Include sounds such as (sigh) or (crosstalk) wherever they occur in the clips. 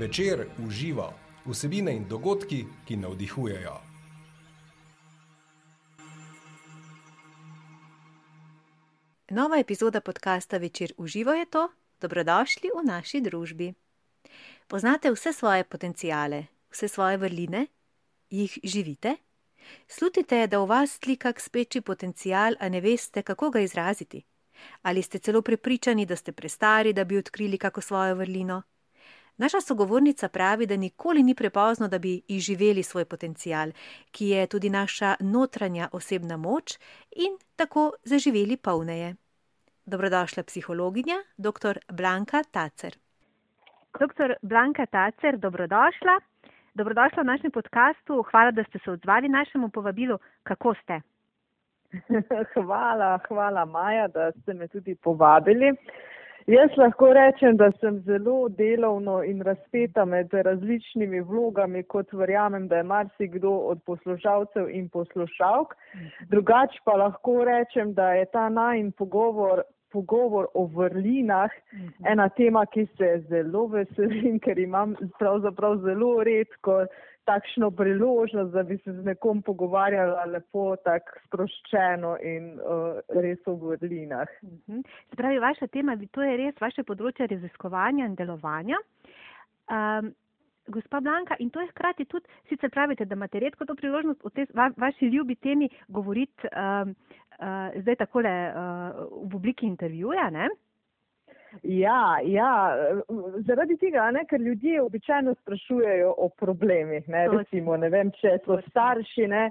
Večer uživa vsebine in dogodki, ki navdihujejo. Nova epizoda podcasta Večer uživa je to, dobrodošli v naši družbi. Poznate vse svoje potencijale, vse svoje vrline, jih živite? Slutite, da v vas tli kak speči potencijal, a ne veste, kako ga izraziti? Ali ste celo prepričani, da ste prestari, da bi odkrili kako svojo vrlino? Naša sogovornica pravi, da nikoli ni prepozno, da bi izživeli svoj potencial, ki je tudi naša notranja osebna moč in tako zaživeli polneje. Dobrodošla psihologinja, dr. Blanka Tacer. Dr. Blanka Tacer, dobrodošla. Dobrodošla v našem podkastu. Hvala, da ste se odzvali našemu povabilu. Kako ste? (laughs) Hvala, hvala Maja, da ste me tudi povabili. Jaz lahko rečem, da sem zelo delovno in razpeta med različnimi vlogami, kot verjamem, da je marsikdo od poslušalcev in poslušalk. Drugač pa lahko rečem, da je ta najn pogovor, pogovor o vrlinah ena tema, ki se zelo veselim, ker imam pravzaprav zelo redko takšno priložnost, da bi se z nekom pogovarjala lepo, tako sproščeno in uh, res o vrlinah. Mhm. Se pravi, vaša tema, to je res vaše področje raziskovanja in delovanja. Um, gospa Blanka, in to je hkrati tudi, sicer pravite, da imate redko to priložnost o tej va, vaši ljubi temi govoriti um, uh, zdaj takole uh, v obliki intervjuja, ne? Ja, ja, zaradi tega, ne, ker ljudje običajno sprašujejo o problemih. Ne, recimo, ne vem, če so starši, ne,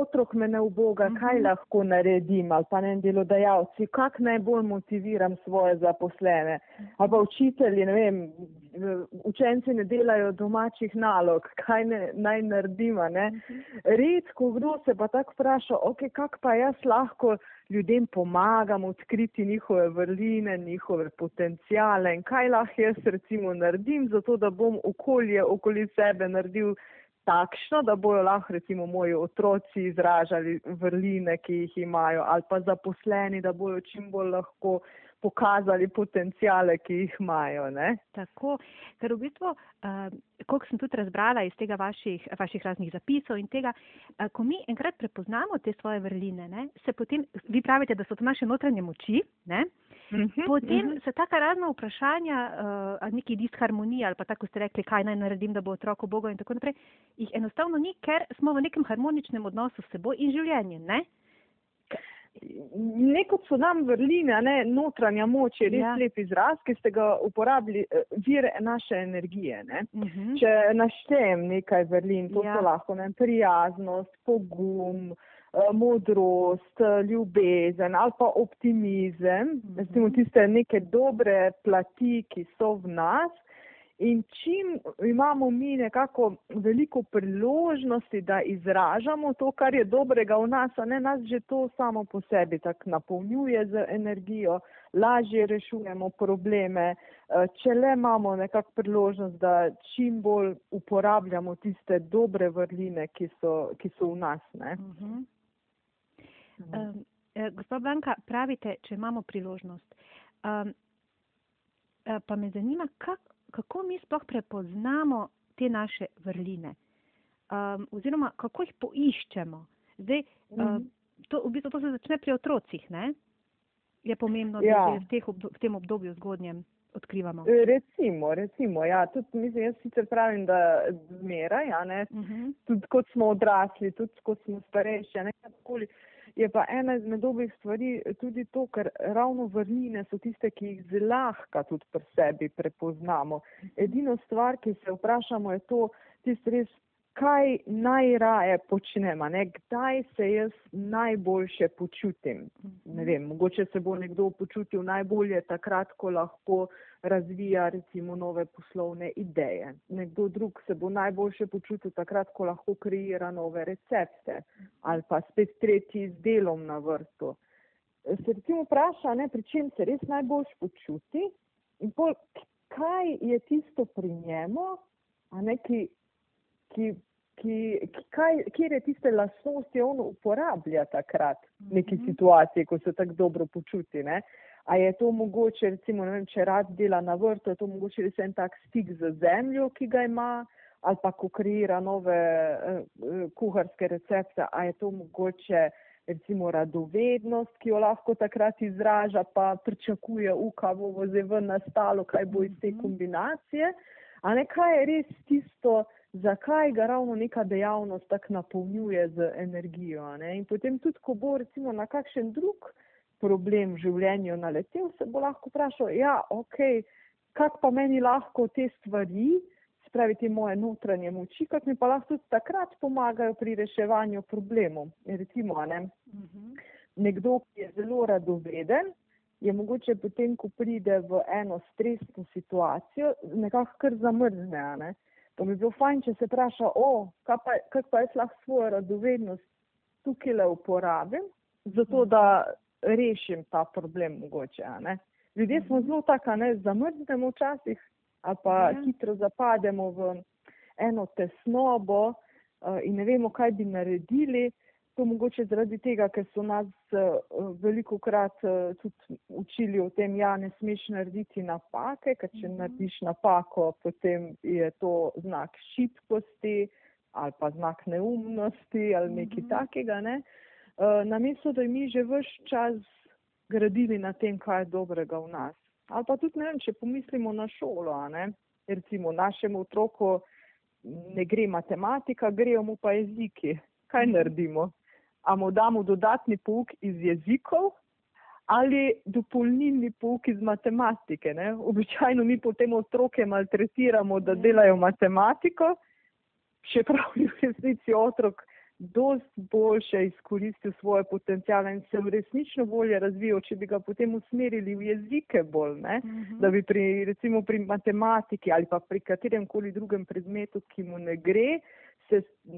otrok me ne uboga, kaj Mhm. lahko naredim, ali pa ne delodajalci, kak najbolj motiviram svoje zaposlene. Ali pa učitelji, ne vem, učenci ne delajo domačih nalog, kaj ne, naj naredim. a Ne. Redko kdo se pa tako vpraša, ok, kak pa jaz lahko ljudem pomagam odkriti njihove vrline, njihove potencijale in kaj lahko jaz recimo naredim, zato da bom okolje okoli sebe naredil takšno, da bojo lahko recimo moji otroci izražali vrline, ki jih imajo, ali pa zaposleni, da bojo čim bolj lahko pokazali potencijale, ki jih imajo. Ne? Tako, ker v bistvu, uh, koliko sem tudi razbrala iz tega vaših, vaših raznih zapisov in tega, uh, ko mi enkrat prepoznamo te svoje vrline, ne, se potem, vi pravite, da so to naše notranje moči, ne, potem se taka razna vprašanja, uh, neki disharmonija ali pa tako ste rekli, kaj naj naredim, da bo otrok Boga in tako naprej, jih enostavno ni, ker smo v nekem harmoničnem odnosu s seboj in življenjem, ne? Neko so nam vrline, ne notranja moč je res Ja. lep izraz, ki ste ga uporabili, eh, vir naše energije. Ne? Uh -huh. Če naštejem nekaj vrlin, to Ja. so lahko ne, prijaznost, pogum, eh, modrost, eh, ljubezen ali pa optimizem, Mhm. recimo tiste neke dobre plati, ki so v nas. In čim imamo mi nekako veliko priložnosti, da izražamo to, kar je dobrega v nas, a ne nas že to samo po sebi tako napolnjuje z energijo, lažje rešujemo probleme, eh, če le imamo nekako priložnost, da čim bolj uporabljamo tiste dobre vrline, ki so, ki so v nas. Ne. Uh -huh. Um, eh, gospod Blanka, pravite, če imamo priložnost. Um, pa me zanima, kak, kako mi sploh prepoznamo te naše vrline, um, oziroma kako jih poiščemo. Zdaj, um, Mhm. to, v bistvu, to se začne pri otrocih, ne? Je pomembno, da Ja. v, teh obdo, v tem obdobju zgodnjem odkrivamo. E, Recimo, recimo, ja, tudi mislim, jaz sicer pravim, da zmeraj, a ne, Uh -huh. tudi kot smo odrasli, tudi kot smo starejši, a ne kakorkoli. Je pa ena izmed dobrih stvari tudi to, ker ravno vrline so tiste, ki jih zlahka tudi pri sebi prepoznamo. Edino stvar, ki se vprašamo, je to, tisto res, kaj najraje počnem, ne, kdaj se jaz najboljše počutim. Ne vem, mogoče se bo nekdo počutil najbolje takrat, ko lahko razvija recimo nove poslovne ideje. Nekdo drug se bo najboljše počutil takrat, ko lahko kreira nove recepte ali pa spet tretji z delom na vrtu. Se recimo vpraša, ne, pri čem se res najbolj počuti in pol, kaj je tisto pri njemu, a ne, ki, ki, ki, ki kaj, kjer je tiste lastnosti on uporablja takrat v neki Mhm. situaciji, ko se tako dobro počuti. Ne? A je to mogoče, recimo, vem, če rad dela na vrtu, je to mogoče res en tak stik z zemljo, ki ga ima, ali pa ko kreira nove uh, kuharske recepte, a je to mogoče recimo radovednost, ki jo lahko takrat izraža, pa pričakuje uka, bo zdaj ven nastalo, kaj bo iz te mhm. kombinacije. A ne kaj je res tisto, zakaj ga ravno neka dejavnost tako napolnjuje z energijo. In potem tudi, ko bo recimo na kakšen drug problem v življenju naletel, se bo lahko vprašal, ja, ok, kak pa meni lahko te stvari, spravi te moje notranje moči, kak mi pa lahko tudi takrat pomagajo pri reševanju problemov. Recimo, ne, mhm. nekdo, ki je zelo radoveden, je mogoče potem, ko pride v eno stresno situacijo, nekako kar zamrzne. Ne. To bi bilo fajn, če se vpraša, o, kak pa, kak pa jaz lahko svojo radovednost tukaj le uporabim, zato da rešim ta problem mogoče. Ljudje smo mhm. zelo tako, ne zamrznemo včasih ali pa ja. hitro zapademo v eno tesnobo uh, in ne vemo, kaj bi naredili. To mogoče zaradi tega, ker so nas uh, veliko krat uh, tudi učili o tem, ja, ne smeš narediti napake, ker če mhm. narediš napako, potem je to znak šibkosti ali pa znak neumnosti ali nekaj mhm. takega. Ne? Eh, namesto da mi že vse čas gradili na tem, kaj je dobrega v nas. Ali pa tudi ne vem, če pomislimo na šolo, recimo našemu otroku ne gre matematika, grejo mu pa jeziki. Kaj naredimo? A mu damo dodatni pouk iz jezikov ali dopolnilni pouk iz matematike? Ne? Običajno mi potem otroke maltretiramo, da delajo matematiko, čeprav je v resnici otrok dost boljše izkoristil svoje potencijale in se resnično bolje razvijal, če bi ga potem usmerili v jezike bolj, ne? Uh mhm. -huh. da bi pri, recimo pri matematiki ali pa pri katerem koli drugem predmetu, ki mu ne gre, se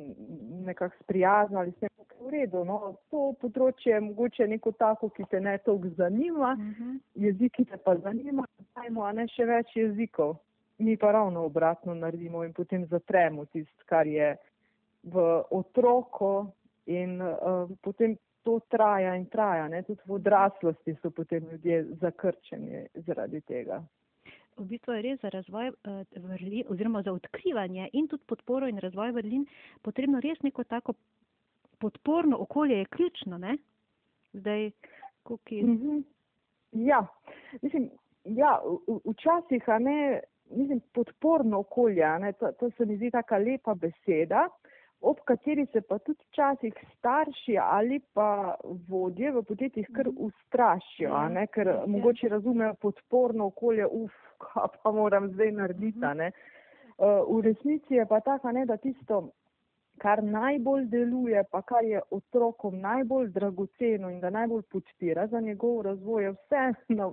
nekako sprijaznili s tem, kako je v redu. No, to področje je mogoče neko tako, ki te ne toliko zanima, uh mhm. -huh. jeziki te pa zanima, dajmo, a ne še več jezikov. Mi pa ravno obratno naredimo in potem zatremo tisto, kar je v otroko in uh, potem to traja in traja. Ne? Tudi v odraslosti so potem ljudje zakrčeni zaradi tega. V bistvu je res za razvoj vrlin oziroma za odkrivanje in tudi podporo in razvoj vrlin potrebno res neko tako podporno okolje je ključno, ne? Zdaj, kuki. Mm -hmm. Ja, mislim, ja, včasih, a ne, mislim, podporno okolje, ne, to, to se mi zdi taka lepa beseda, ob kateri se pa tudi včasih starši ali pa vodje v podjetjih kar mhm. ustrašijo, ja, ker ja. mogoče razumejo podporno okolje, uf, kaj pa moram zdaj narediti. Mhm. Ne. Uh, v resnici je pa tako, da tisto, kar najbolj deluje, pa kar je otrokom najbolj dragoceno in da najbolj podpira za njegov razvoj, je vse na,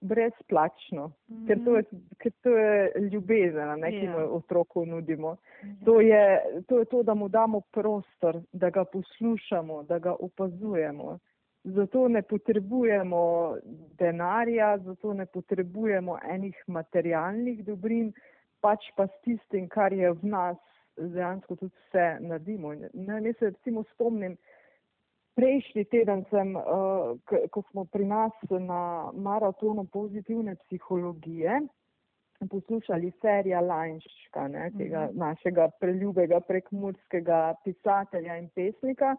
brezplačno, mm -hmm. ker, to je, ker to je ljubezen, ki jo yeah. otroku nudimo. Mm -hmm. to, je, to je to, da mu damo prostor, da ga poslušamo, da ga opazujemo. Zato ne potrebujemo denarja, zato ne potrebujemo enih materialnih dobrin, pač pa s tistim, kar je v nas, dejansko tudi vse naredimo. Ne, se recimo spomnim, Prejšnji teden sem, uh, ko smo pri nas na maratonu pozitivne psihologije, poslušali serija Lanška, ne, tega mhm. našega preljubega prekmurskega pisatelja in pesnika.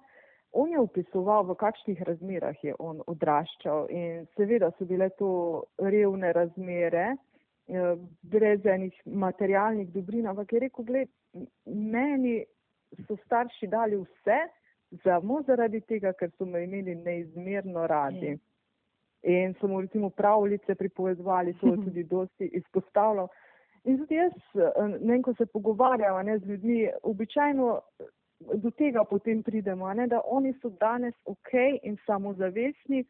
On je opisoval, v kakšnih razmerah je on odraščal in seveda so bile to revne razmere, eh, brez enih materialnih dobrin, ampak je rekel, gled, meni so starši dali vse, samo zaradi tega, ker so me imeli neizmerno radi. In so mu recimo pravljice pripovedovali, to je (laughs) tudi dosti izpostavljal. In tudi jaz, ne vem, ko se pogovarjamo ne, z ljudmi, običajno do tega potem pridemo, ne, da oni so danes ok in samozavestni,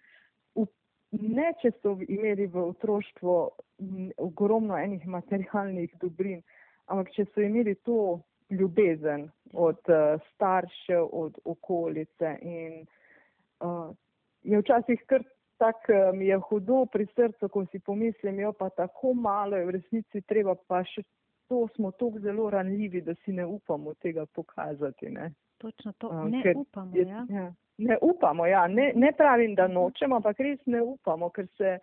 ne če so imeli v otroštvu ogromno enih materialnih dobrin, ampak če so imeli to ljubezen od uh, staršev, od okolice. In uh, je včasih kar tako, uh, mi je hudo pri srcu, ko si pomislim, jo pa tako malo je v resnici treba, pa še to smo tako zelo ranljivi, da si ne upamo tega pokazati. Ne? Točno to, uh, ne upamo. Je, ja. Ja, ne upamo, ja, ne, ne pravim, da nočemo, ampak res ne upamo, ker se,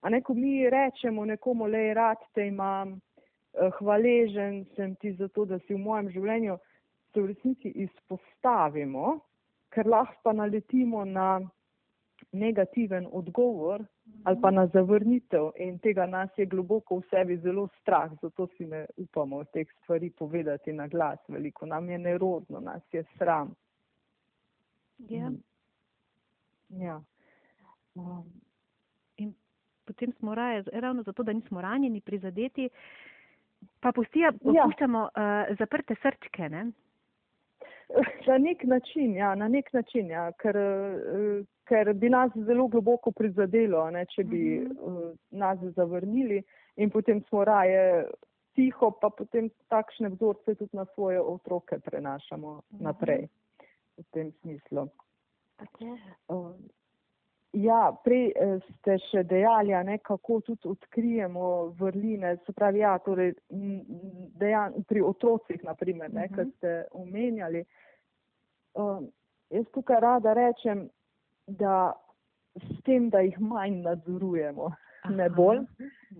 a neko mi rečemo nekomu, le rad te imam, eh, hvaležen sem ti za to, da si v mojem življenju, se v resnici izpostavimo, ker lahko pa naletimo na negativen odgovor ali pa na zavrnitev in tega nas je globoko v sebi zelo strah, zato si ne upamo teh stvari povedati na glas veliko. Nam je nerodno, nas je sram. Ja. Mm. Ja. Um, In potem smo raje, ravno zato, da nismo ranjeni, prizadeti, pa pustija, Ja. puščamo uh, zaprte srčke, ne? (laughs) Na nek način, ja, na nek način, ja, ker, eh, ker bi nas zelo globoko prizadelo, ne, če bi Mhm. uh, nas zavrnili in potem smo raje tiho, pa potem takšne vzorce tudi na svoje otroke prenašamo Mhm. naprej v tem smislu. Tako. Uh, Ja, prej eh, ste še dejali, ne, kako tudi odkrijemo vrline, se pravi, ja, torej, dejan, pri otrocih, naprimer, ne, Mhm. kar ste omenjali. Um, jaz tukaj rada rečem, da s tem, da jih manj nadzorujemo, ne Aha. bolj.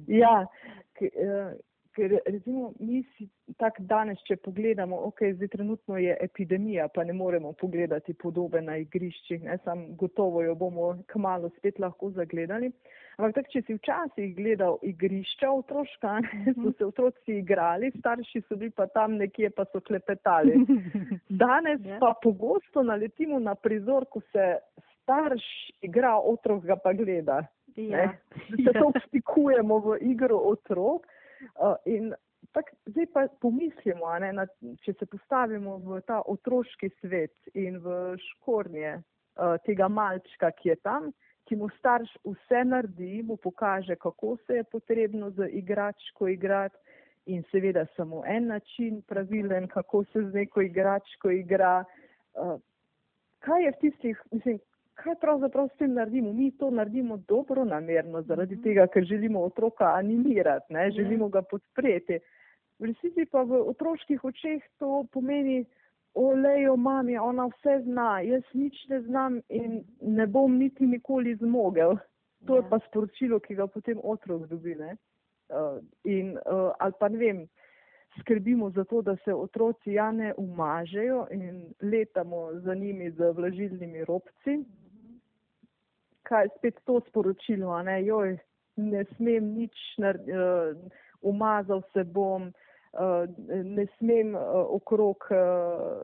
Ja, k, eh, ker recimo mi si tak danes, če pogledamo, ok, zdaj trenutno je epidemija, pa ne moremo pogledati podobe na igriščih, ne, sam gotovo jo bomo kmalo spet lahko zagledali. Ampak tak, če si včasih gledal igrišča otroška, ne, so se otroci igrali, starši so bili pa tam nekje, pa so klepetali. (laughs) Danes Ja. pa pogosto naletimo na prizor, ko se starš igra, otrok ga pa gleda Ja. (laughs) se to vstikujemo v igro otrok. Uh, in tak, zdaj pa pomislimo, ne, na, če se postavimo v ta otroški svet in v škornje uh, tega malčka, ki je tam, ki mu starš vse naredi, mu pokaže, kako se je potrebno z igračko igrati in seveda samo en način pravilen, kako se z neko igračko igra. Uh, kaj je v tistih, mislim, kaj pravzaprav s tem naredimo? Mi to naredimo dobro namerno, zaradi Mhm. tega, ker želimo otroka animirati, ne? Ja. želimo ga podpreti. V resnici pa v otroških očeh to pomeni, olejo mami, ona vse zna, jaz nič ne znam in ne bom niti nikoli zmogel. To je Ja. pa sporočilo, ki ga potem otrok dobi. Ne? Uh, in, uh, ali pa ne vem, skrbimo za to, da se otroci ja ne umažejo in letamo za njimi z vlažilnimi robci. Kaj spet to sporočilo, ne, joj, ne smem nič, nar, uh, umazal se bom, uh, ne smem uh, okrog, uh,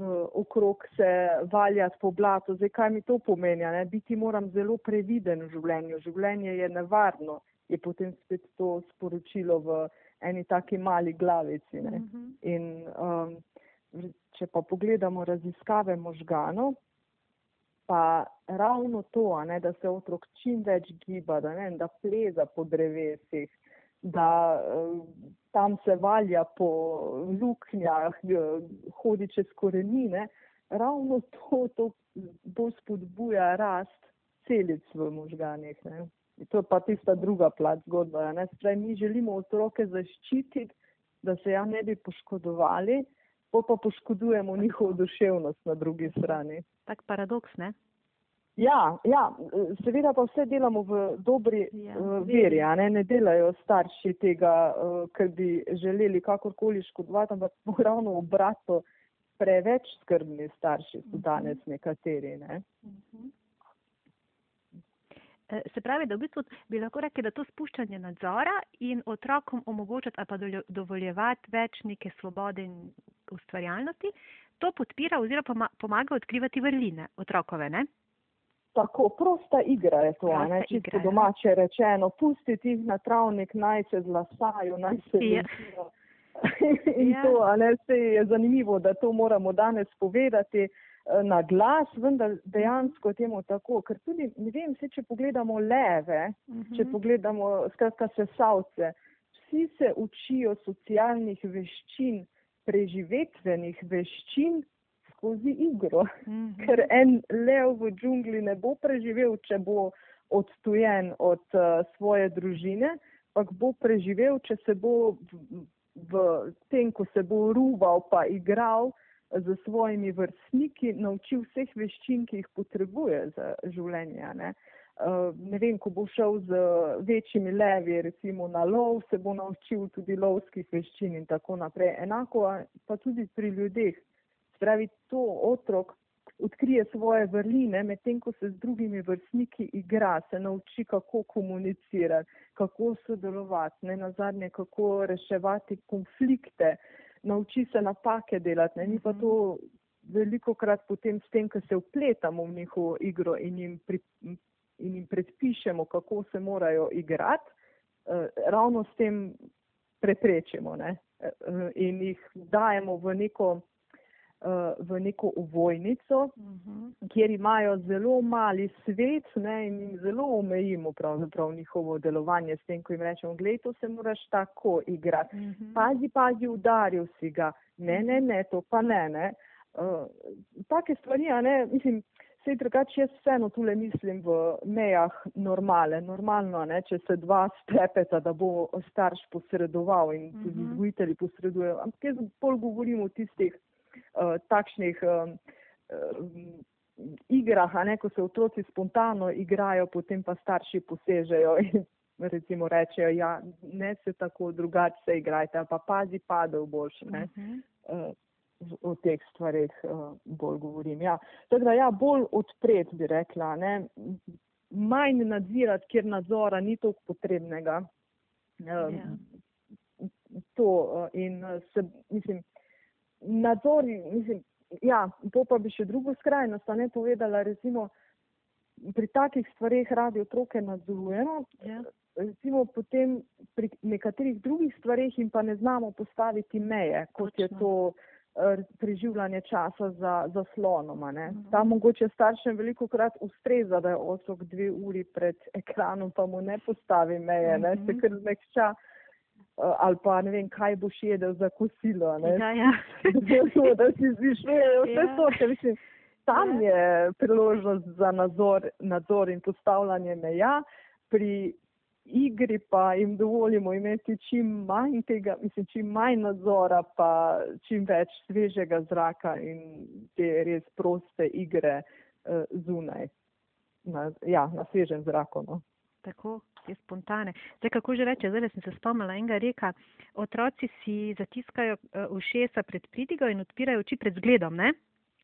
uh, okrog se valjati po blatu. Zdaj, kaj mi to pomeni? Ne? Biti moram zelo previden v življenju. Življenje je nevarno, je potem spet to sporočilo v eni taki mali glavici. Ne? Mhm. In um, če pa pogledamo raziskave možganov, pa ravno to, ne, da se otrok čim več giba, da, ne, da pleza po drevesih, da uh, tam se valja po luknjah, uh, hodi čez korenine, ravno to, to bolj spodbuja rast celic v možganih. Ne. In to je pa tista druga plat Ne. Spravi, mi želimo otroke zaščititi, da se ja ne bi poškodovali, pol pa poškodujemo njihovo duševnost na drugi strani. Tak paradoks, ne? Ja, ja, seveda pa vse delamo v dobri Ja, ja, veri. a ne, ne delajo starši tega, uh, ker bi želeli kakorkoli škodovati, ampak ravno obratno, preveč skrbni starši so Mhm. danes nekateri. Ne. Eh, Se pravi, da v bistvu bi lahko rekli, da to spuščanje nadzora in otrokom omogočati ali pa dovoljevati več neke svobode in ustvarjalnosti, to podpira oziroma poma- pomaga odkrivati vrline otrokove, ne? Tako, prosta igra je to, Prosta ne, čisto igra, ja. domače rečeno, pustiti jih na travnik, naj se zlasajo, naj se Ja. (laughs) In Ja. to, a ne, se je zanimivo, da to moramo danes povedati eh, na glas, vendar dejansko temu tako, ker tudi, ne vem, se če pogledamo leve, če Mhm. pogledamo skratka sesalce, vsi se učijo socialnih veščin, preživetvenih veščin skozi igro. Mhm. Ker en lev v džungli ne bo preživel, če bo odtujen od uh, svoje družine, ampak bo preživel, če se bo v, v tem, ko se bo ruval pa igral, z svojimi vrstniki nauči vseh veščin, ki jih potrebuje za življenje. Ne. Uh, ne vem, ko bo šel z večjimi levi, recimo na lov, se bo naučil tudi lovskih veščin in tako naprej. Enako pa tudi pri ljudeh. Spravi, to otrok odkrije svoje vrline, medtem ko se z drugimi vrstniki igra, se nauči, kako komunicirati, kako sodelovati, ne nazadnje, kako reševati konflikte, nauči se napake delati. Ne. Mi pa to veliko krat potem s tem, ko se upletamo v njihovo igro in jim, pri, in jim predpišemo, kako se morajo igrati, eh, ravno s tem preprečimo ne. Eh, in jih dajemo v neko v neko uvojnico, uh mhm. -huh. kjer imajo zelo mali svet ne, in jim zelo omejimo pravzaprav njihovo delovanje s tem, ko jim rečemo, gledaj, to se moraš tako igrati. Uh mhm. -huh. Pazi, pazi, udaril si ga. Ne, ne, ne, to pa ne. ne. Uh, take stvari, ne, mislim, Sej drugače jaz vseeno tule mislim v mejah normale, normalno, ne, če se dva strepeta, da bo starš posredoval in tudi uh -huh. vzgojitelji posredujejo. Ampak jaz bolj govorim o tistih uh, takšnih um, um, igrah, ne, ko se otroci spontano igrajo, potem pa starši posežejo in recimo rečejo, ja, ne se tako drugače se igrajte, pa pazi padel boš. Ne. Uh, o teh stvarih uh, bolj govorim. Ja. Tako da ja, bolj odpret bi rekla, ne. manj nadzirati, ker nadzora ni toliko potrebnega. Um, yeah. Ja. To uh, in se, mislim, nadzor, mislim, ja, to pa bi še drugo skrajnost, ne povedala, recimo, pri takih stvarih radi otroke nadzorujemo, ja. recimo potem pri nekaterih drugih stvarih jim pa ne znamo postaviti meje, kot Točno. je to eh, preživljanje časa za, za slonoma. Uh mhm. -huh. Ta mogoče staršem veliko krat ustreza, da je otrok dve uri pred ekranom, pa mu ne postavi meje, uh -huh. ne, se mhm. kar zmehča. Eh, ali pa ne vem, kaj boš jedel za kosilo. Ja, ja. Zato, (laughs) da si zvišujejo vse ja. sorte. Mislim, tam ja. je priložnost za nadzor, nadzor in postavljanje meja. Pri igri pa jim dovolimo imeti čim manj tega, mislim, čim manj nadzora, pa čim več svežega zraka in te res proste igre uh, zunaj. Na, ja, na svežem zraku. No. Tako te spontane. Zdaj, kako že reče, zdaj sem se spomnila enega reka, otroci si zatiskajo uh, ušesa pred pridigo in odpirajo oči pred zgledom, ne?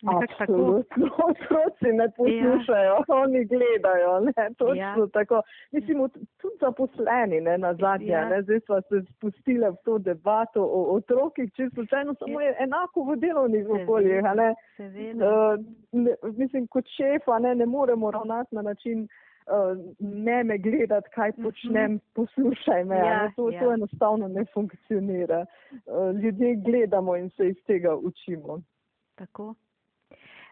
Absolutno, (laughs) otroci ne poslušajo, ja. oni gledajo, ne, točno ja. tako. Mislim, tudi zaposleni, ne, na zadnje, ja. ne, zdaj smo se spustili v to debato o otrokih, če slučajno samo je enako v delovnih okoljih, ne. Uh, ne. Mislim, kot šefa, ne, ne moremo ravnati na način, uh, ne me gledati, kaj mhm. počnem, poslušaj me. Ja, to, ja. to enostavno ne funkcionira. Uh, ljudje gledamo in se iz tega učimo. Tako.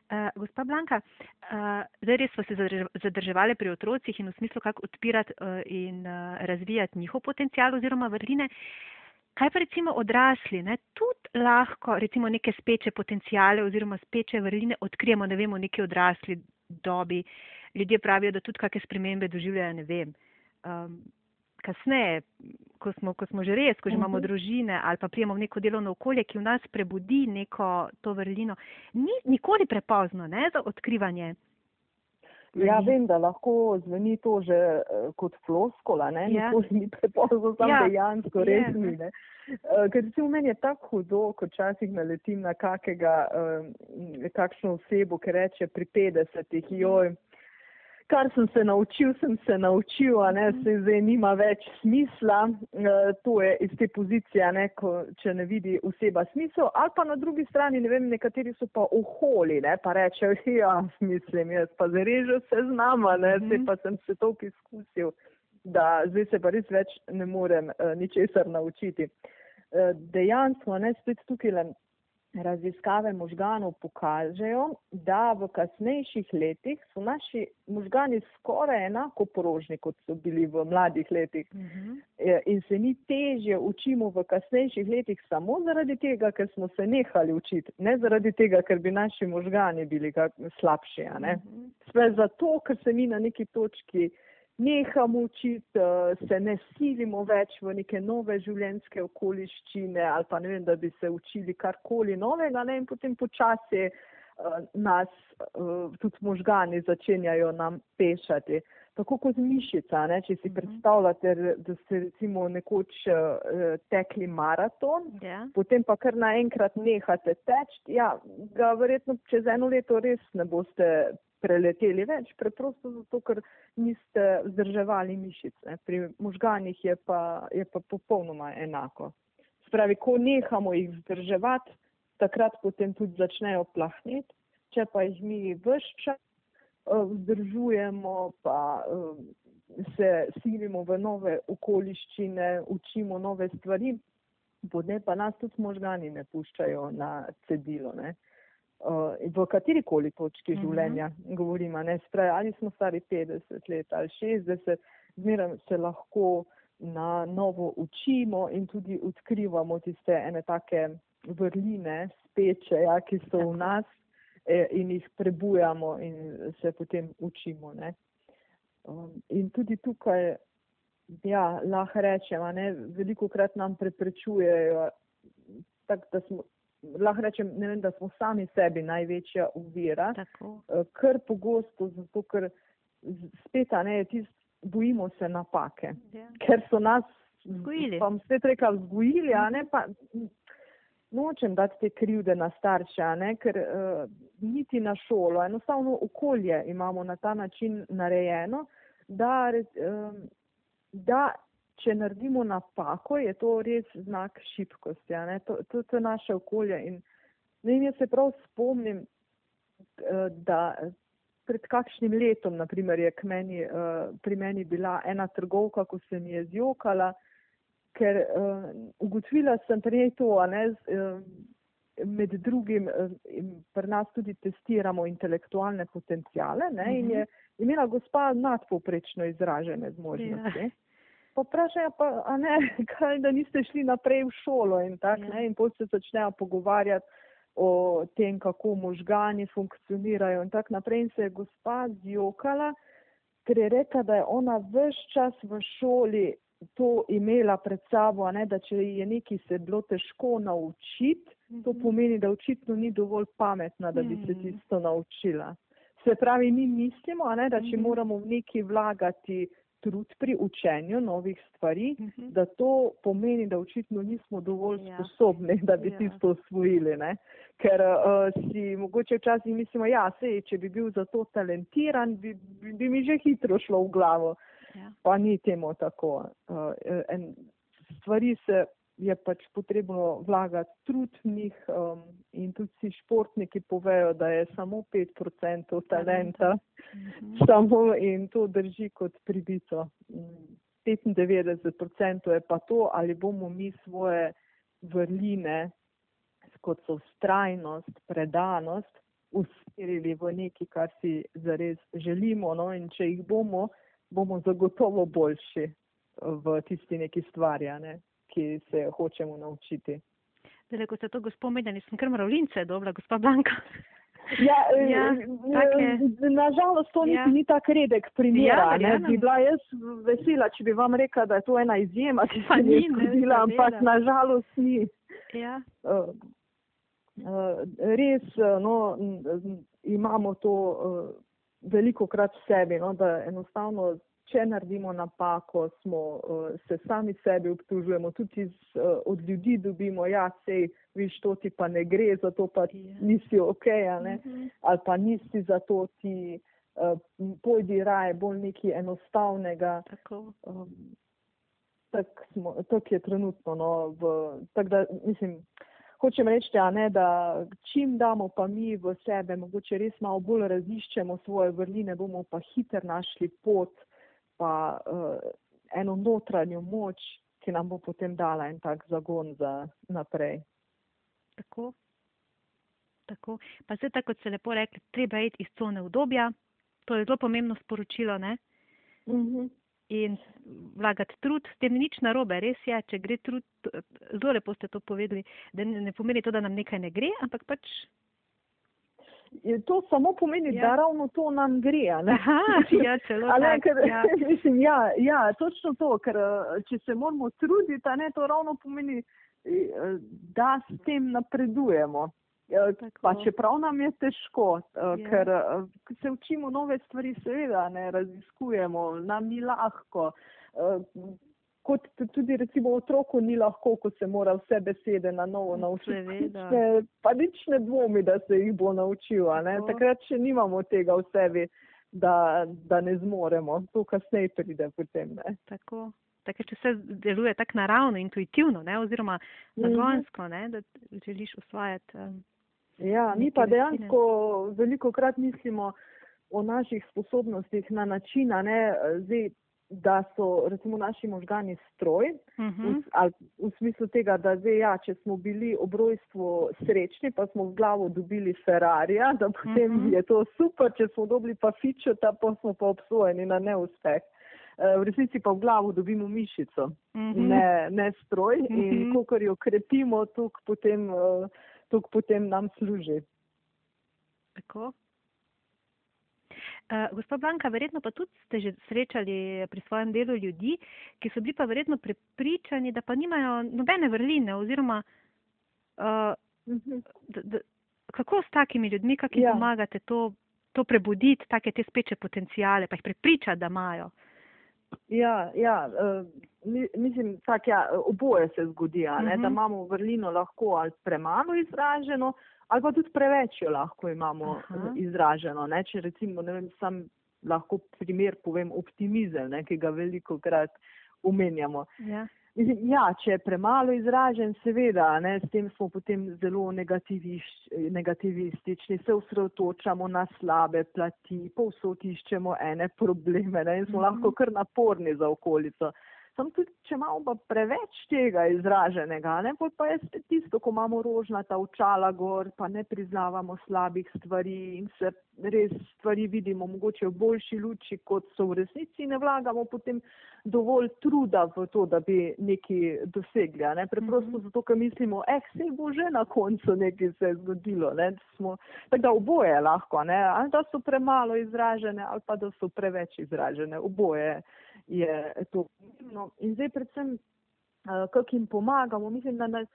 Uh, gospa Blanka, uh, zdaj res smo se zadrževali pri otrocih in v smislu, kako odpirati uh, in uh, razvijati njihov potencial oziroma vrline. Kaj pa recimo odrasli, ne? tudi lahko recimo neke speče potencijale oziroma speče vrline odkrijemo, ne vemo, neki odrasli dobi. Ljudje pravijo, da tudi kakšne spremembe doživljajo, ne vem. Um, kasneje, ko smo, ko smo že res, ko že imamo mhm. družine ali pa prijemo v neko delovno okolje, ki v nas prebudi neko to vrlino, ni nikoli prepozno ne, za odkrivanje. Ja, vem, da lahko zveni to že uh, kot floskola, ne, ja. nikoli ni prepozno, sam ja. dejansko res ja. ni. Ne. Uh, ker se v meni je tako hudo, ko časih naletim na kakega, uh, kakšno osebo, ki reče pri 50-ih, joj, kar sem se naučil, sem se naučil, a ne, se zdaj nima več smisla, e, to je iz te pozicije, ne, ko, če ne vidi oseba smisel, ali pa na drugi strani, ne vem, nekateri so pa oholi, ne, pa rečejo, ja, mislim, jaz pa zarežem se z nama, ne, mm -hmm. pa sem se to izkusil, da zdaj se pa res več ne morem uh, ničesar naučiti. Uh, dejansko, ne, spet tukaj le raziskave možganov pokažejo, da v kasnejših letih so naši možgani skoraj enako porožni, kot so bili v mladih letih. Uh mhm. -huh. In se mi težje učimo v kasnejših letih samo zaradi tega, ker smo se nehali učiti, ne zaradi tega, ker bi naši možgani bili slabši. Uh -huh. Sve zato, ker se mi na neki točki nehamo učiti, se ne silimo več v neke nove življenjske okoliščine ali pa ne vem, da bi se učili karkoli novega ne? in potem počasi nas tudi možgani začenjajo nam pešati tako kot mišica. Ne? Če si mhm. predstavljate, da ste recimo nekoč tekli maraton, yeah. Ja. potem pa kar naenkrat nehate teči, ja, ga verjetno čez eno leto res ne boste preleteli več, preprosto zato, ker niste vzdrževali mišic. Ne? Pri možganih je pa, je pa popolnoma enako. Spravi, ko nehamo jih vzdrževati, takrat potem tudi začnejo plahneti, če pa jih mi vse čas Eh, vzdržujemo, pa eh, se silimo v nove okoliščine, učimo nove stvari, potem pa nas tudi možgani ne puščajo na cedilo. Ne. Eh, v katerikoli točki uh mhm. -huh. življenja govorimo, ne spravi, ali smo stari 50 let ali 60, zmeraj se lahko na novo učimo in tudi odkrivamo tiste ene take vrline, speče, ja, ki so v nas Eh, in jih prebujamo in se potem učimo. Ne. Um, in tudi tukaj, ja, lahko rečemo, veliko krat nam preprečujejo, tak, da smo, lahko rečem, ne vem, da smo sami sebi največja uvira, uh, kar pogosto, zato ker spet, ne, tist, bojimo se napake, ja. ker so nas, vzgojili. pa spet rekla, vzgojili, a ne pa nočem dati te krivde na starša, ne, ker uh, niti na šolo, enostavno okolje imamo na ta način narejeno, da, uh, da če naredimo napako, je to res znak šibkosti. To, to, to je naše okolje. In ne, jaz se prav spomnim, uh, da pred kakšnim letom, naprimer, je meni, uh, pri meni bila ena trgovka, ko se mi je zjokala ker uh, ugotovila sem prej to, ne, uh, med drugim pri nas tudi testiramo intelektualne potencijale ne, in je mhm. imela gospa nadpoprečno izražene zmožnosti. Ja. Pa vprašajo pa, a ne, (laughs) kaj, da niste šli naprej v šolo in tako, ja. ne, in potem se začnejo pogovarjati o tem, kako možgani funkcionirajo in tako naprej. In se je gospa zjokala, ker je rekla, da je ona vse čas v šoli to imela pred sabo, ne, da če je nekaj se bilo težko naučiti, to mhm. pomeni, da očitno ni dovolj pametna, da bi se mhm. tisto naučila. Se pravi, mi mislimo, ne, da če mhm. moramo v neki vlagati trud pri učenju novih stvari, da to pomeni, da očitno nismo dovolj ja. sposobni, da bi ja. tisto osvojili. Ne. Ker uh, si mogoče včasih mislimo, ja, sej, če bi bil za to talentiran, bi, bi, bi mi že hitro šlo v glavo. Ja. Pa ni temu tako. Uh, en, stvari se je pač potrebno vlagati trud v njih um, in tudi si športniki povejo, da je samo 5% talenta, mhm. samo in to drži kot pribito. 95% je pa to, ali bomo mi svoje vrline, kot so strajnost, predanost, usmerili v nekaj, kar si zares želimo. No? In če jih bomo, bomo zagotovo boljši v tisti neki stvari, ne, ki se hočemo naučiti. Zdaj, ko ste to gospod menjali, sem kar mravlince, dobra, gospa Blanka. Ja, (laughs) ja, eh, nažalost, to ja. ni tako redek primer. Ja, ne bi bila jaz vesela, če bi vam rekla, da je to ena izjema, ki se je zgodila, ampak nažalost ni. Ja. Uh, uh, res, no, imamo to. Uh, veliko krat v sebi, no, da enostavno, če naredimo napako, smo, uh, se sami sebi obtužujemo, tudi z, uh, od ljudi dobimo, ja, sej, viš, to ti pa ne gre, zato pa. Ja. nisi ok, mm -hmm. ali pa nisi zato ti, uh, pojdi raje, bolj nekaj enostavnega. Tako. Um, tak smo, tak je trenutno, no, v, tak da, mislim, hočem reči, ne, da čim damo pa mi v sebe, mogoče res malo bolj raziščemo svoje vrline, bomo pa hiter našli pot, pa uh, eno notranjo moč, ki nam bo potem dala en tak zagon za naprej. Tako. Tako. Pa se tako, kot ste lepo rekli, treba iti iz cone obdobja. To je zelo pomembno sporočilo, ne? Uh mhm. -huh in vlagati trud, s tem ni nič narobe, res je, če gre trud, zelo lepo ste to povedali, da ne pomeni to, da nam nekaj ne gre, ampak pač. To samo pomeni, ja. da ravno to nam gre. Aha, ja, celo (laughs) tak, ker, ja. (laughs) mislim, ja, ja, točno to, ker eh, če se moramo truditi, ne, to ravno pomeni, eh, da s tem napredujemo. Eh, Tako. Pa čeprav nam je težko, Ja. ker se učimo nove stvari, seveda ne raziskujemo, nam ni lahko. Eh, Kot tudi recimo otroku ni lahko, ko se mora vse besede na novo naučiti. Seveda. Ne, pa nič ne dvomi, da se jih bo naučil. Tako. Takrat še nimamo tega v sebi, da, da ne zmoremo. To kasneje pride potem. Ne? Tako. Tako, če vse deluje tako naravno, intuitivno, ne, oziroma Mhm. zagonsko, ne, da želiš usvajati. Um, Ja, mi pa dejansko veliko krat mislimo o naših sposobnostih na način, ne, zdaj, da so recimo naši možgani stroj, uh v, -huh. s- ali v smislu tega, da zdaj, ja, če smo bili ob rojstvu srečni, pa smo v glavo dobili Ferrarija, da potem Mhm. je to super, če smo dobili pa fičota, pa smo pa obsojeni na neuspeh. Eh, V resnici pa v glavo dobimo mišico, Uh -huh. ne, ne stroj in Mhm. kolikor jo krepimo, toliko potem, eh, toliko potem nam služi. Tako. Uh, gospod Blanka, verjetno pa tudi ste že srečali pri svojem delu ljudi, ki so bili pa verjetno prepričani, da pa nimajo nobene vrline oziroma uh, Mhm. d, d, kako s takimi ljudmi, kako jim Ja. pomagate to, to prebuditi, take te speče potencijale, pa jih prepričati, da imajo. Ja, ja eh, mi- mislim, tak, ja, oboje se zgodi, ne, Mhm. da imamo vrlino lahko ali premalo izraženo, ali pa tudi preveč jo lahko imamo Aha. izraženo. Ne. Če recimo, ne vem, sam lahko primer povem optimizem, ne, ki ga veliko krat omenjamo. Ja. Ja, če je premalo izražen, seveda, ne, s tem smo potem zelo negativiš, negativistični, se osredotočamo na slabe plati, povsod iščemo ene probleme ne, in smo Mhm. lahko kar naporni za okolico. Sam tudi, če imamo pa preveč tega izraženega, ne, pa je spet tisto, ko imamo rožnata očala gor, pa ne priznavamo slabih stvari in se res stvari vidimo mogoče v boljši luči, kot so v resnici, ne vlagamo potem dovolj truda v to, da bi nekaj dosegli. Ne? Preprosto Mhm. zato, ker mislimo, eh, se bo že na koncu nekaj se zgodilo. Ne? Smo, tako da oboje je lahko, ne? ali da so premalo izražene, ali pa da so preveč izražene. Oboje je to pomembno. In zdaj predvsem, uh, kako jim pomagamo, mislim, da nas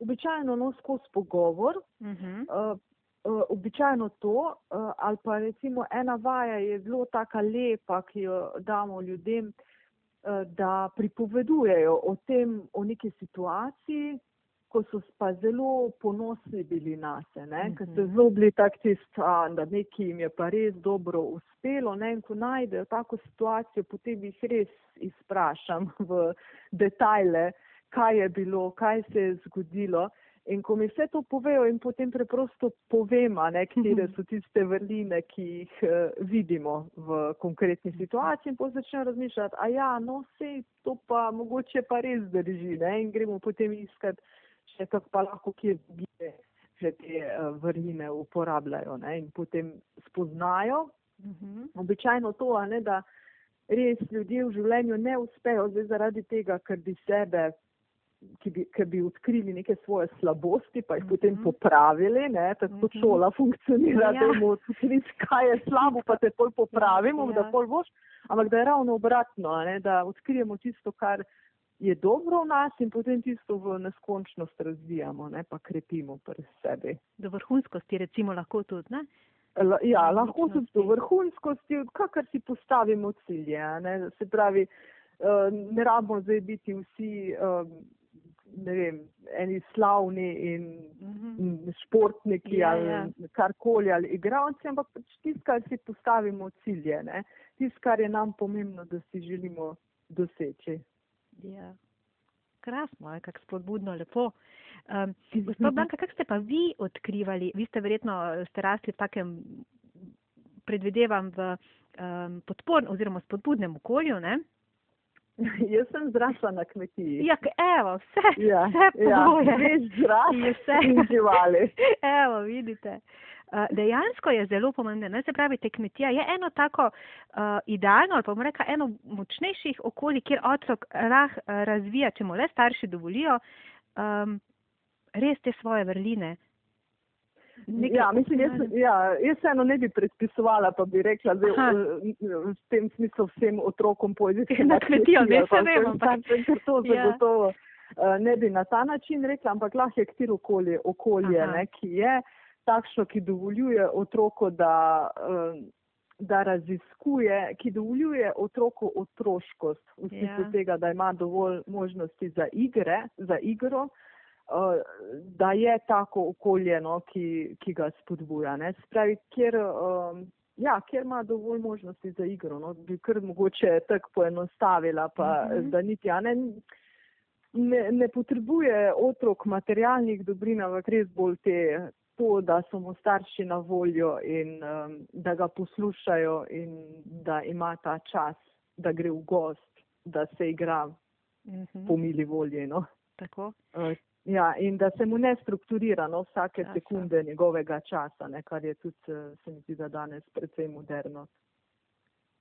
običajno no skozi pogovor, Uh -huh. uh, uh, običajno to, uh, ali pa recimo ena vaja je zelo taka lepa, ki jo damo ljudem, uh, da pripovedujejo o tem, o neki situaciji, ko so pa zelo ponosni bili na se, ne? ker so Mhm. zelo bili tak tist, a, da nekaj jim je pa res dobro uspelo, ne? in ko najdejo tako situacijo, potem jih res izprašam v detajle, kaj je bilo, kaj se je zgodilo. In ko mi vse to povejo in potem preprosto povem, a ne, katere so tiste vrline, ki jih uh, vidimo v konkretni situaciji in potem začnem razmišljati, a ja, no, sej to pa mogoče pa res drži, ne, in gremo potem iskati še kako pa lahko kje drugje že te uh, vrline uporabljajo, ne, in potem spoznajo, Uh -huh. običajno to, ne, da res ljudje v življenju ne uspejo zdaj zaradi tega, ker bi sebe ki bi, ki bi odkrili neke svoje slabosti, pa jih Mhm. potem popravili, ne, tako kot Mhm. šola funkcionira, Ja. da jim odkriti, kaj je slabo, pa te pol popravimo, Ja. da pol boš, ampak da je ravno obratno, ne, da odkrijemo tisto, kar je dobro v nas in potem tisto v neskončnost razvijamo, ne, pa krepimo pri sebi. Do vrhunskosti recimo lahko tudi, ne? La- Ja, lahko tudi do vrhunskosti, kakor si postavimo cilje. Ne? Se pravi, eh, ne rabimo zdaj biti vsi, eh, ne vem, eni slavni in mm, športniki Ja, ali ja. karkoli ali igravci, ampak pač tisto, kar si postavimo cilje, ne? tisto, kar je nam pomembno, da si želimo doseči. Ja. Krasno, je kako spodbudno, lepo. (laughs) Um, gospod Blanka, kako ste pa vi odkrivali? Vi ste verjetno eh, ste rasli v takem, predvidevam, v um, podpornem oziroma spodbudnem okolju, ne? (laughs) Jaz sem zrasla na kmetiji. Ja, evo, vse, ja, vse ja, pogoje. zrast Je vse. in živali. (laughs) Evo, vidite. Uh, dejansko je zelo pomembno. Ne? Se pravi, te kmetija je eno tako uh, idealno ali pa bomo rekla eno močnejših okolij, kjer otrok rah uh, razvija, če mu le starši dovolijo, um, res te svoje vrline. Nekaj, ja, mislim, jaz, ja, jaz se eno ne bi predpisovala, pa bi rekla, da v tem smislu vsem otrokom pojdi na kmetijo. Ne, se vem, ampak to ja. zagotovo ja. ne bi na ta način rekla, ampak lahko je ktir okolje, okolje ne, ki je takšno, ki dovoljuje otroko, da, da raziskuje, ki dovoljuje otroku otroškost v smislu ja. tega, da ima dovolj možnosti za igre, za igro. Eh, da je tako okolje, no, ki, ki ga spodbuja. Spravi, kjer, um, ja, kjer ima dovolj možnosti za igro, no, bi kar mogoče tako poenostavila, pa mm -hmm. da niti, ne, ne, ne potrebuje otrok materialnih dobrin, ampak res bolj te, to, da so mu starši na voljo in um, da ga poslušajo in da ima ta čas, da gre v gost, da se igra mm -hmm. po mili volji. No. Tako. Uh, Ja, in da se mu ne strukturira no, vsake Časa. sekunde njegovega časa, ne, kar je tudi, eh, se mi zdi, da danes predvsej moderno.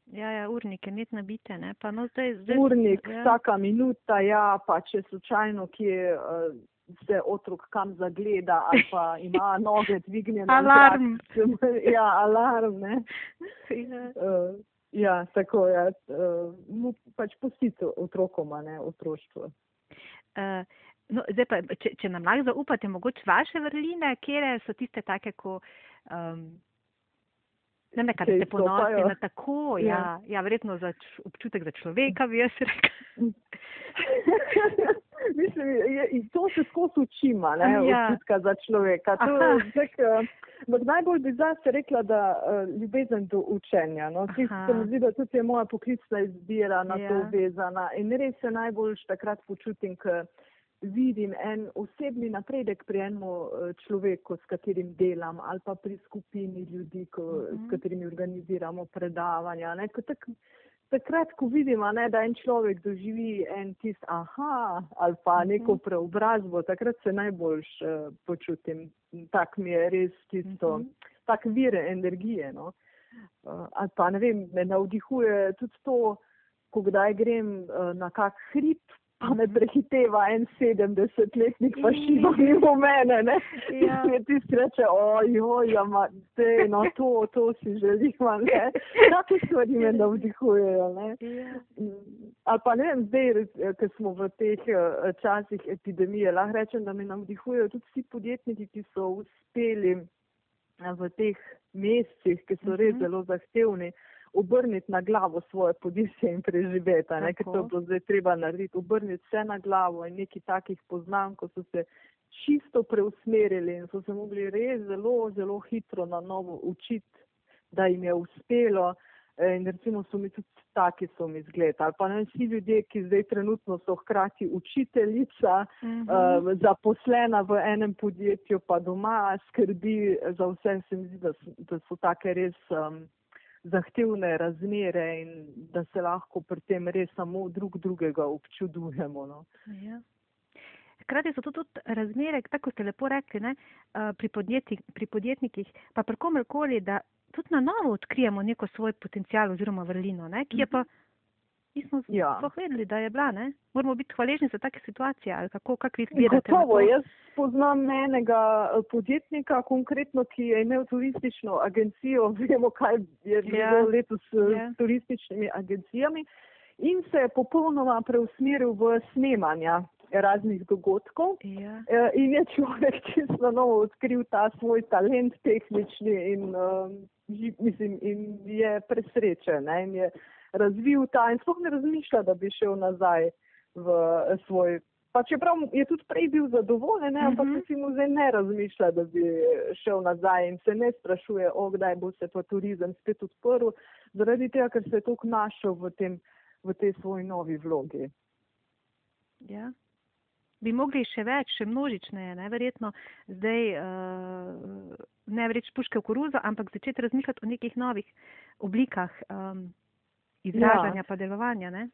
Ja, ja, urnik je net nabite, ne, pa no zdaj. zdaj urnik, ja. vsaka minuta, ja, pa če slučajno kje uh, se otrok kam zagleda ali pa ima (laughs) noge dvignjene. alarm. ja, alarm, ne. ja. Uh, ja, tako je, ja, uh, pač pustite otrokoma, ne, otroštvo. Uh, No, zdaj pa, če, če nam lahko zaupate, mogoče vaše vrline, kje so tiste take, ko. Um, Ne, ne, kar ste ponosni na tako, ja, ja, ja verjetno za č, občutek za človeka, bi jaz rekel. (laughs) (laughs) Mislim, je, to se skozi učima, ne, ja. občutka za človeka. To, tak, uh, najbolj bi zase rekla, da uh, ljubezen do učenja. No. Se mi zdi, da tudi je moja poklicna izbira na ja. to vezana in res se najbolj takrat počutim, ker vidim en osebni napredek pri enem eh, človeku, s katerim delam, ali pa pri skupini ljudi, ko, mm -hmm. s mhm. katerimi organiziramo predavanja. Ne, tak, takrat, ko vidim, ne, da en človek doživi en tist aha ali pa mhm. neko preobrazbo, takrat se najboljš uh, počutim. Tak mi je res tisto, mm -hmm. tak vir energije. No. Uh, ali pa ne vem, me navdihuje tudi to, ko kdaj grem uh, na kak hrib, pa me prehiteva en sedemdesetletnik, pa šiba mimo mene, ne. Ja. (laughs) In ti sreče, ojoj, ja, ma, te, no, to, to si želim, ne. Take stvari me navdihujejo, ne. Ja. Ali pa ne vem, zdaj, ker smo v teh eh, časih epidemije, lahko rečem, da me navdihujejo tudi vsi podjetniki, ki so uspeli eh, v teh mesecih, ki so res mhm. zelo zahtevni obrniti na glavo svoje podjetje in preživeti, ker to bo zdaj treba narediti, obrniti vse na glavo in nekaj takih poznam, ko so se čisto preusmerili in so se mogli res zelo, zelo hitro na novo učiti, da jim je uspelo. In recimo so mi tudi taki so mi zgled. Ali pa ne vsi ljudje, ki zdaj trenutno so hkrati učiteljica, uh -huh. uh, zaposlena v enem podjetju, pa doma skrbi za vse, se mi zdi, da, da so take res um, zahtevne razmere in da se lahko pri tem res samo drug drugega občudujemo. No. Ja. Hkrati so to tudi razmere, tako ste lepo rekli, ne, pri, podjetnik, pri podjetnikih, pa pri komerkoli, da tudi na novo odkrijemo neko svoj potencial oziroma vrlino, ne, ki je pa mhm nismo ja. sploh vedeli, da je bila. Ne? Moramo biti hvaležni za take situacije. Ali kako, kako vi gledate? Gotovo, jaz poznam enega eh, podjetnika, konkretno, ki je imel turistično agencijo. (laughs) Vemo, kaj je bilo ja. letos s ja. turističnimi agencijami. In se je popolnoma preusmeril v snemanja raznih dogodkov. Ja. Eh, in je človek čisto novo odkril ta svoj talent tehnični in, um, mislim, in je presrečen. Ne? In je razvil ta in sploh ne razmišlja, da bi šel nazaj v svoj. Pa čeprav je tudi prej bil zadovoljen, ne, ampak se mhm. mu zdaj ne razmišlja, da bi šel nazaj in se ne sprašuje, o kdaj bo se pa turizem spet odprl, zaradi tega, ker se je toliko našel v, tem, v tej svoji novi vlogi. Ja. Bi mogli še več, še množičneje, neverjetno zdaj uh, ne reči puške v koruzo, ampak začeti razmišljati o nekih novih oblikah. Um, izražanja ja. pa delovanja. Ne?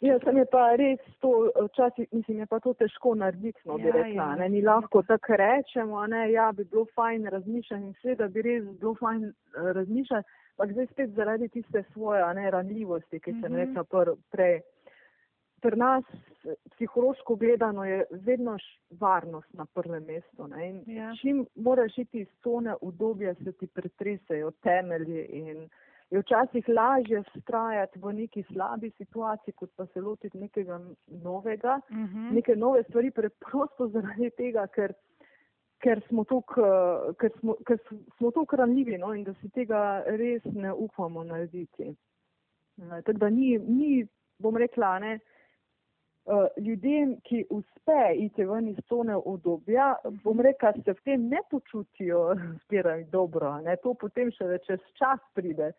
Ja, sem je pa res to, včasih mislim, je pa to težko narediti, no, bi ja, rekla, ja, ne, ni lahko tako rečemo, ne, ja, bi bilo fajn razmišljati in seveda bi res bilo fajn uh, razmišljati, ampak zdaj spet zaradi tiste svoje, ne, ranljivosti, ki sem mm -hmm. rekla pr, prej. Pri nas psihološko gledano je vedno varnost na prvem mestu. Ja. Čim moraš iti iz cone udobja, se ti pretresejo temelji in je včasih lažje strajati v neki slabi situaciji, kot pa se lotiti nekega novega, uh -huh. neke nove stvari, preprosto zaradi tega, ker, ker smo tako ker smo, ker smo ranljivi no, in da si tega res ne upamo narediti. Tako da ni, ni bom rekla, ne, ljudem, ki uspe iti ven iz cone obdobja, bom rekla, se v tem ne počutijo zbiraj dobro. Ne. To potem še čez čas pride.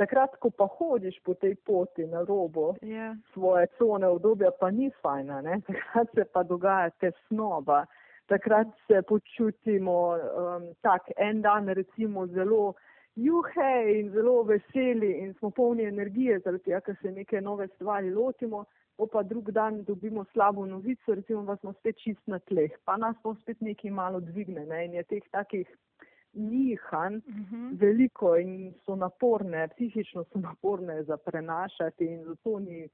Takrat, ko pa hodiš po tej poti na robo Ja. svoje cone obdobja, pa ni fajna. Ne. (laughs) Takrat se pa dogaja tesnoba. Takrat se počutimo um, tak en dan recimo zelo juhe in zelo veseli in smo polni energije, zaradi tega, ker se neke nove stvari lotimo po pa drug dan dobimo slabo novico, recimo, da smo spet čist na tleh, pa nas to spet nekaj malo dvigne ne? in je teh takih nihanj Uh -huh. veliko in so naporne, psihično so naporne za prenašati in zato ni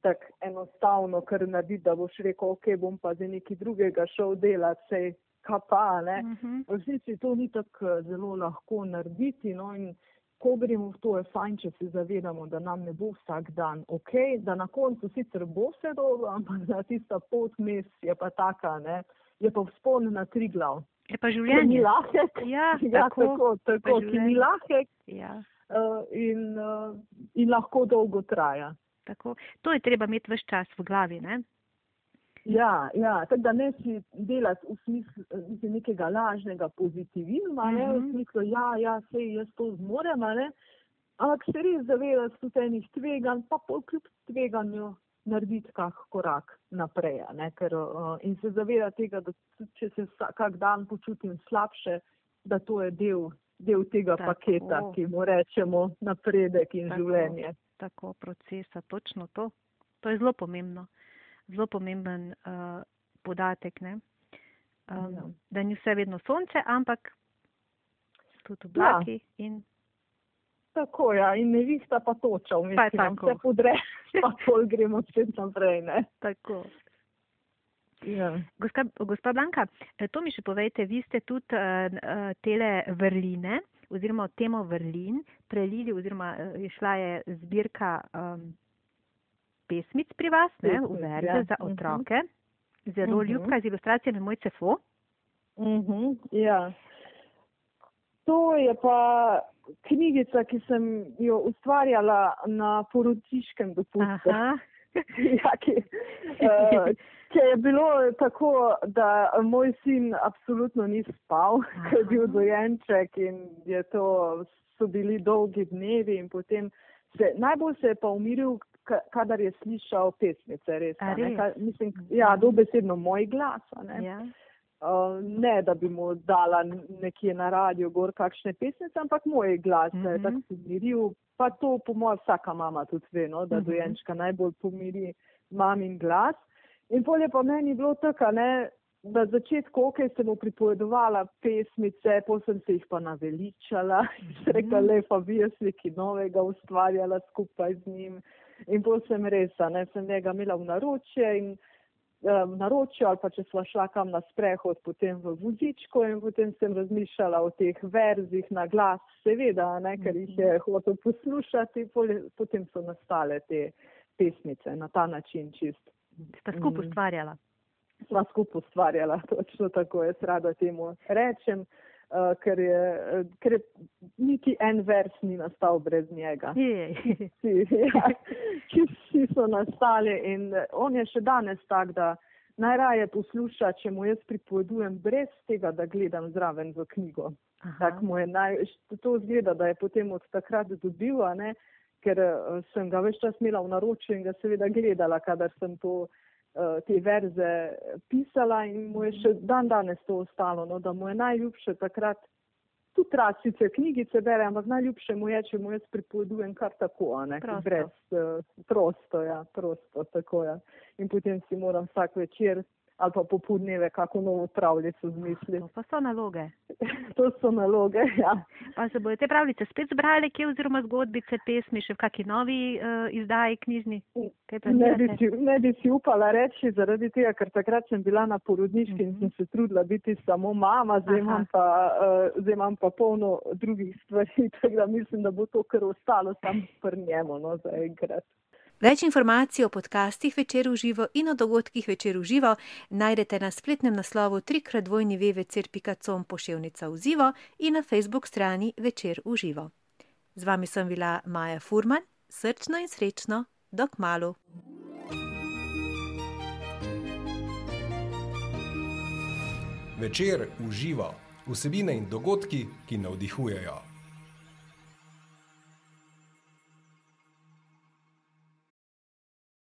tako enostavno, kar narediti, da boš rekel, ok, bom pa za nekaj drugega šel delati, sej kapa, ne. Uh -huh. V resnici to ni tako eh, zelo lahko narediti, no in ko gremo v to, je fajn, če se zavedamo, da nam ne bo vsak dan ok, da na koncu sicer bo vse dobro, (laughs) ampak da tista pot mes je pa taka, ne, je pa vzpon na tri glav. Je pa Ki ni življenje. lahek, Ja, ja, tako. tako, tako ki življenje. ni lahek Ja, uh, in, uh, in lahko dolgo traja. tako. To je treba imeti vse čas v glavi, ne? Ja, ja, tako da ne si delati v smislu mislim, nekega lažnega pozitivizma, ne, v Mhm. smislu, ja, ja, sej jaz to zmorem, ampak se res zavedati tudi enih tveganj, pa pol kljub tveganju narediti kak korak naprej, ne, ker, uh, in se zavedati tega, da če se vsa- kak dan počutim slabše, da to je del, del tega Tako. paketa, ki mu rečemo napredek in Tako. življenje. Tako procesa, točno to. To je zelo pomembno. Zelo pomemben uh, podatek, ne? Um, Ja. Da ni vse vedno sonce, ampak tudi oblaki in Tako, ja, in pa toča, vmes Pa je ki nam tako. vse podre, pa pol gremo spet naprej, ne. tako. Ja. Gospa, gospa Blanka, eh, to mi še povejte, vi ste tudi uh, uh, tele vrline oziroma temo vrlin prelili oziroma uh, je šla je zbirka um, pesmic pri vas, ne, v verze ja. za Mhm. otroke. Zelo Mhm. ljubka z ilustracijami Mojce Fo. Mhm, ja. To je pa knjigica, ki sem jo ustvarjala na poročiškem dopustu. (laughs) Ja, ki, uh, (laughs) ki je bilo tako, da moj sin absolutno ni spal, (laughs) ker je bil dojenček in je to, so bili dolgi dnevi in potem se, najbolj se je pa umiril, ka- kadar je slišal pesmice, res. A ne, res? Ka, mislim, ja, dobesedno moj glas, ne. Ja. Uh, ne, da bi mu dala nekje na radio gor kakšne pesmice, ampak moj glas se je Mhm. tako pomiril. Pa to po mojem vsaka mama tudi ve, no, da Mhm. dojenčka najbolj pomiri mamin glas. In pol je pa meni bilo tako, ne, na začetku, ok, sem mu pripovedovala pesmice, potem sem se jih pa naveličala (laughs) in sem rekla, Mhm. le pa bi jaz nekaj novega ustvarjala skupaj z njim. In potem sem res, a ne, sem njega imela v naročje in um, naročju ali pa če sva šla kam na sprehod, potem v vozičko in potem sem razmišljala o teh verzih na glas, seveda, ne, ker jih je hotel poslušati, potem so nastale te pesmice na ta način čist. Sta skupaj Mhm. ustvarjala. Sva skupaj ustvarjala, (laughs) točno tako jaz rada temu rečem, uh, ker, je, uh, ker je niti en vers ni nastal brez njega. Vsi, ja, vsi so nastali in eh, on je še danes tak, da najraje posluša, če mu jaz pripovedujem brez tega, da gledam zraven v knjigo. Naj, to zgleda, da je potem od takrat dobil, ker sem ga več čas imela v naročju in ga seveda gledala, kadar sem to, te verze pisala in mu je še dan danes to ostalo, no, da mu je najljubše takrat tudi rad sicer knjigice bere, ampak najljubše mu je, če mu jaz pripovedujem kar tako, ne, Prosto. brez uh, prosto, ja, prosto, tako ja. In potem si moram vsak večer ali pa popodneve kako novo pravljico zmislim. To pa so naloge. (laughs) to so naloge, ja. Pa se bojo te pravljice spet zbrali, kje oziroma zgodbice, pesmi, še v kakšni novi uh, izdaji knjižni? Ne bi, si, ne bi si upala reči, zaradi tega, ker takrat sem bila na porodniški uh -huh. in sem se trudila biti samo mama, zdaj imam pa, uh, zdaj imam pa polno drugih stvari, (laughs) tako da mislim, da bo to kar ostalo sam pri njemu, no, zaenkrat. Več informacij o podcastih Večer v živo in o dogodkih Večer v živo najdete na spletnem naslovu trikratvojni vevecir.com poševnica v živo in na facebook strani Večer v živo. Z vami sem bila Maja Furman, srčno in srečno, dok malu. Večer v živo, vsebine in dogodki, ki navdihujejo.